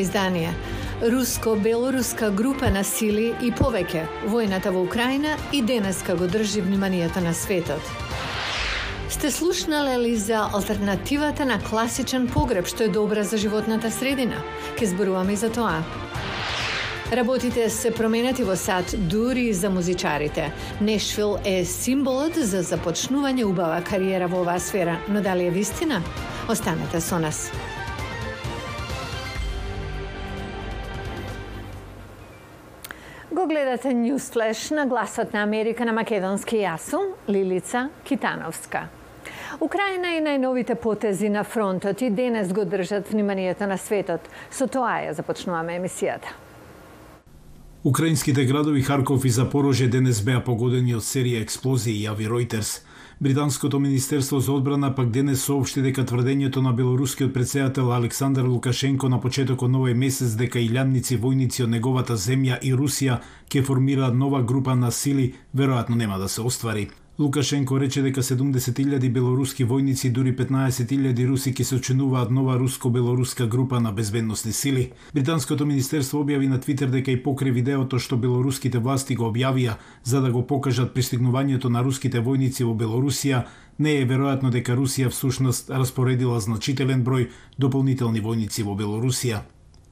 издание. Руско-белоруска група на сили и повеќе, војната во Украина и денеска го држи вниманието на светот. Сте слушнале ли за алтернативата на класичен погреб што е добра за животната средина? Ке зборуваме и за тоа. Работите се променети во сад дури и за музичарите. Нешвил е символот за започнување убава кариера во оваа сфера, но дали е вистина? Останете со нас. Гледате Newsflash на гласот на Америка на македонски јасум, Лилица Китановска. Украина и најновите потези на фронтот и денес го држат вниманието на светот. Со тоа ја започнуваме емисијата. Украинските градови Харков и Запорожје денес беа погодени од серија експлозии, јави Ројтерс. Британското Министерство за одбрана пак денес соопшти дека тврдењето на белорускиот председател Александар Лукашенко на почетокот на овој месец дека илјадници војници од неговата земја и Русија ќе формираат нова група на сили веројатно нема да се оствари. Лукашенко рече дека 70.000 белоруски војници и дури 15.000 руси ќе се очинуваат нова руско-белоруска група на безбедносни сили. Британското министерство објави на Твитер дека и покри видеото што белоруските власти го објавија за да го покажат пристигнувањето на руските војници во Белорусија, не е веројатно дека Русија всушност распоредила значителен број дополнителни војници во Белорусија.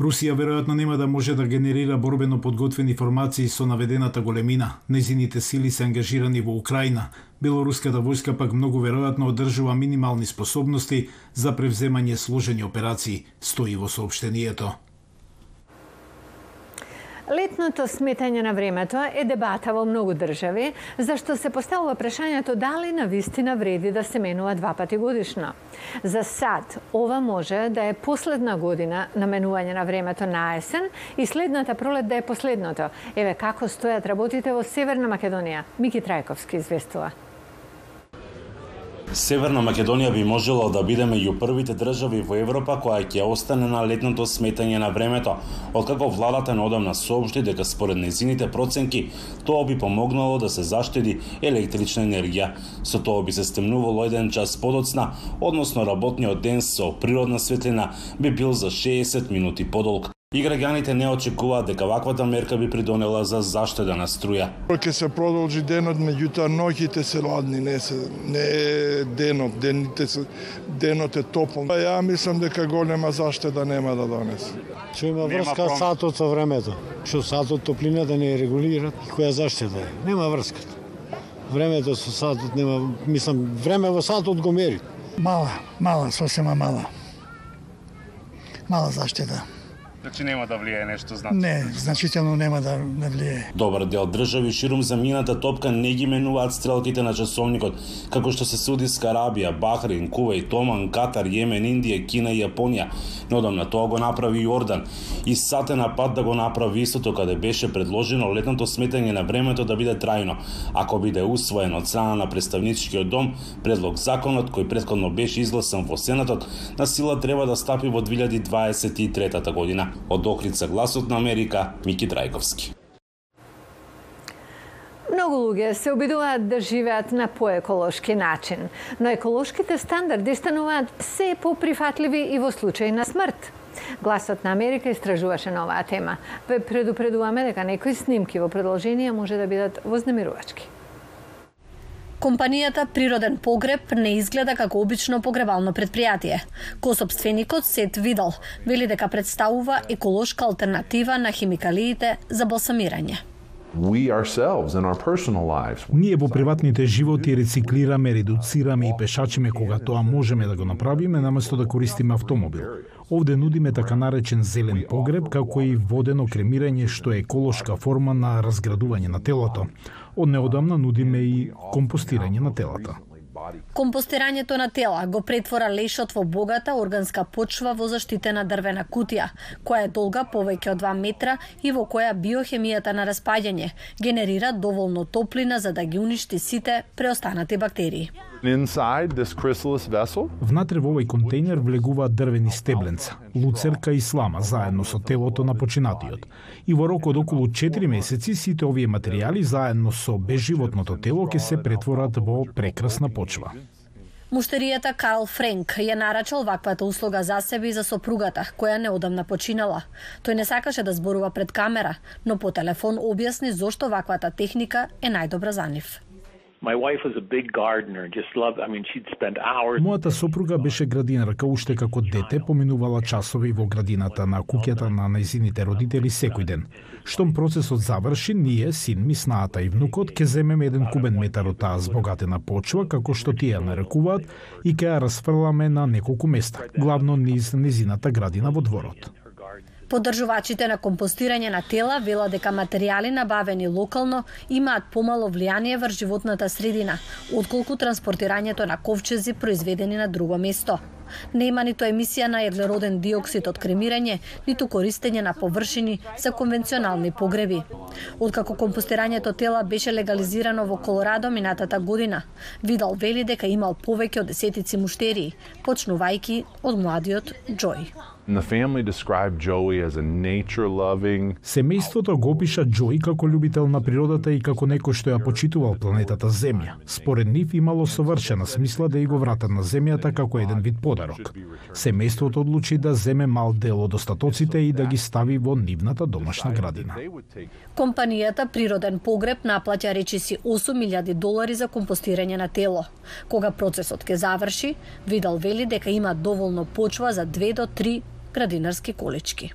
Русија веројатно нема да може да генерира борбено подготвени формации со наведената големина. Незините сили се ангажирани во Украина. Белоруската војска пак многу веројатно одржува минимални способности за превземање сложени операции, стои во сообштението. Летното сметање на времето е дебата во многу држави, зашто се поставува прашањето дали на вистина вреди да се менува два пати годишно. За сад, ова може да е последна година на менување на времето на есен и следната пролет да е последното. Еве како стојат работите во Северна Македонија. Мики Трајковски известува. Северна Македонија би можела да биде меѓу првите држави во Европа која ќе остане на летното сметање на времето, откако владата неодамна соопшти дека според незините проценки тоа би помогнало да се заштеди електрична енергија. Со тоа би се стемнувало еден час подоцна, односно работниот ден со природна светлина би бил за 60 минути подолг. И граѓаните не очекуваат дека ваквата мерка би придонела за заштеда на струја. Ќе се продолжи денот, меѓутоа ноќите се ладни, не се не е денот, дените се денот е топол. Па ја мислам дека голема заштеда нема да донесе. Што има врска пром... сатот со времето. Што сатот топлината не е регулират, која заштеда е? Нема врска. Времето со сатот нема, мислам, време во сатот го мери. Мала, мала, сосема мала. Мала заштеда. Значи нема да влијае нешто значи. Не, значително нема да не влијае. Добар дел држави ширум замината топка не ги менуваат стрелките на часовникот, како што се Судиска Арабија, Бахрин, Кувејт, Оман, Катар, Јемен, Индија, Кина и Јапонија. Но одамна тоа го направи Јордан и сате на пат да го направи истото каде беше предложено летното сметање на времето да биде трајно. Ако биде усвоен од страна на представничкиот дом, предлог законот кој претходно беше изгласан во Сенатот на сила треба да стапи во 2023 година. Од Охрица гласот на Америка, Мики Драјковски. Многу луѓе се обидуваат да живеат на поеколошки начин, но еколошките стандарди стануваат се поприфатливи и во случај на смрт. Гласот на Америка истражуваше на оваа тема. Предупредуваме дека некои снимки во продолжение може да бидат вознемирувачки. Компанијата Природен погреб не изгледа како обично погребално предпријатие. Косопственикот Сет Видал вели дека представува еколошка алтернатива на химикалиите за балсамирање. Ние во приватните животи рециклираме, редуцираме и пешачиме кога тоа можеме да го направиме наместо да користиме автомобил. Овде нудиме така наречен зелен погреб како и водено кремирање што е еколошка форма на разградување на телото. Од неодамна нудиме и компостирање на телата. Компостирањето на тела го претвора лешот во богата органска почва во заштитена дрвена кутија, која е долга повеќе од 2 метра и во која биохемијата на распаѓање генерира доволно топлина за да ги уништи сите преостанати бактерии. Внатре во овој контейнер влегуваат дрвени стебленца, луцерка и слама заедно со телото на починатиот. И во рок од околу 4 месеци сите овие материјали заедно со безживотното тело ќе се претворат во прекрасна почва. Муштеријата Карл Френк ја нарачал ваквата услуга за себе и за сопругата, која неодамна починала. Тој не сакаше да зборува пред камера, но по телефон објасни зошто ваквата техника е најдобра за нив. My wife was a big gardener, just loved, I mean, she'd spend hours. Мојата сопруга беше градинарка уште како дете, поминувала часови во градината на куќата на најзините родители секој ден. Штом процесот заврши, ние, син ми, снаата и внукот, ке земеме еден кубен метар од таа збогатена почва, како што тие нарекуваат, и ке ја расфрламе на неколку места, главно низ незината градина во дворот. Поддржувачите на компостирање на тела велат дека материјали набавени локално имаат помало влијание врз животната средина, отколку транспортирањето на ковчези произведени на друго место. Нема ниту емисија на еглероден диоксид од кремирање, ниту користење на површини за конвенционални погреби. Откако компостирањето тела беше легализирано во Колорадо минатата година, Видал вели дека имал повеќе од десетици муштерии, почнувајки од младиот Џој. And the family described Joey as a nature-loving. Семејството го опиша Џои како љубител на природата и како некој што ја почитувал планетата Земја. Според нив имало совршена смисла да и го вратат на Земјата како еден вид подарок. Семејството одлучи да земе мал дел од остатоците и да ги стави во нивната домашна градина. Компанијата Природен погреб наплаќа речиси 8.000 долари за компостирање на тело. Кога процесот ке заврши, Видал вели дека има доволно почва за 2 до 3 градинарски колички.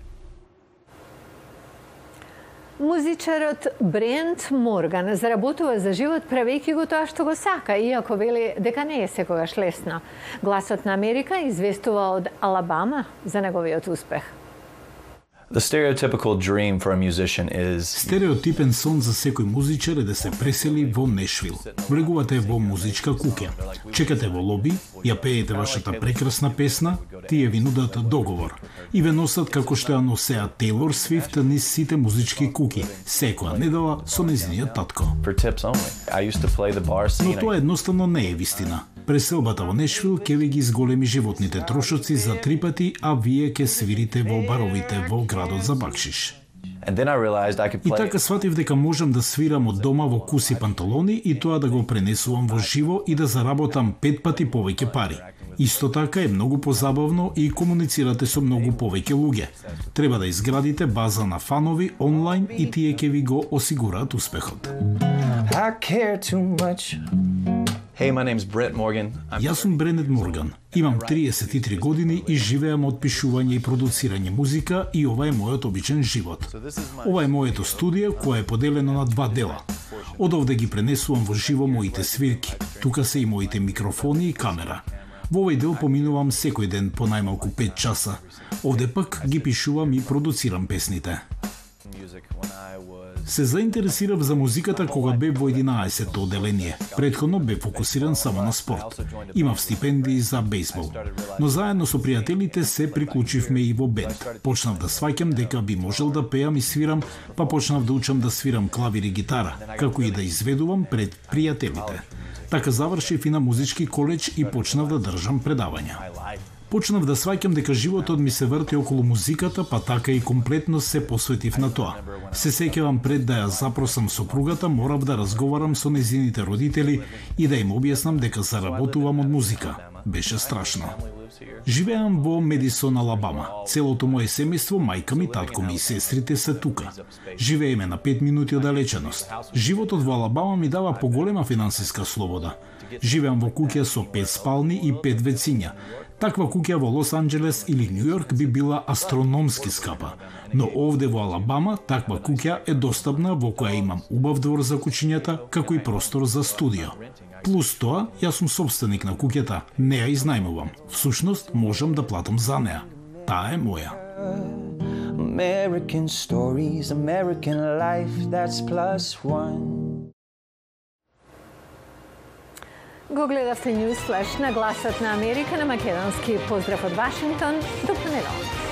Музичарот Брент Морган заработува за живот правејќи го тоа што го сака, иако вели дека не е секогаш лесно. Гласот на Америка известува од Алабама за неговиот успех. The stereotypical dream for a musician is Стереотипен сон за секој музичар е да се пресели во Нешвил. Влегувате во музичка куќа, чекате во лоби, ја пеете вашата прекрасна песна, тие ви нудат договор и ве носат како што ја носеа Тейлор Свифт низ сите музички куки, секоја недела со незиниот татко. Но тоа едноставно не е вистина. Преселбата во Нешвил ќе ви ги зголеми животните трошоци за три пати, а вие ќе свирите во баровите во градот за бакшиш. И така сватив дека можам да свирам од дома во куси панталони и тоа да го пренесувам во живо и да заработам пет пати повеќе пари. Исто така е многу позабавно и комуницирате со многу повеќе луѓе. Треба да изградите база на фанови онлайн и тие ќе ви го осигураат успехот. I care too much. Hey, my name's Brett Morgan. I'm Јас сум Бренет Морган. Имам 33 години и живеам од пишување и продуцирање музика и ова е мојот обичен живот. Ова е моето студио кое е поделено на два дела. Од овде ги пренесувам во живо моите свирки. Тука се и моите микрофони и камера. Во овој дел поминувам секој ден по најмалку 5 часа. Овде пак ги пишувам и продуцирам песните. Се заинтересирав за музиката кога бев во 11-то оделение. Предходно бев фокусиран само на спорт. Имав стипендии за бейсбол. Но заедно со пријателите се приклучивме и во бенд. Почнав да сваќам дека би можел да пеам и свирам, па почнав да учам да свирам клавир и гитара, како и да изведувам пред пријателите. Така завршив и на музички колеж и почнав да држам предавања. Почнав да сваќам дека животот ми се врти околу музиката, па така и комплетно се посветив на тоа. Се сеќавам пред да ја запросам сопругата, морав да разговарам со незините родители и да им објаснам дека заработувам од музика. Беше страшно. Живеам во Медисон, Алабама. Целото мое семејство, мајка ми, татко ми и сестрите се тука. Живееме на 5 минути оддалеченост. Животот во Алабама ми дава поголема финансиска слобода. Живеам во куќа со 5 спални и 5 вецинја. Таква куќа во Лос Анџелес или Нью Йорк би била астрономски скапа. Но овде во Алабама таква куќа е достапна во која имам убав двор за кучињата, како и простор за студио. Плюс тоа, јас сум собственик на куќата, не ја изнајмувам. Всушност, можам да платам за неа. Таа е моја. American stories, American life, that's plus one. Го гледавте News Flash на гласот на Америка на македонски. Поздрав од Вашингтон. До понеделник.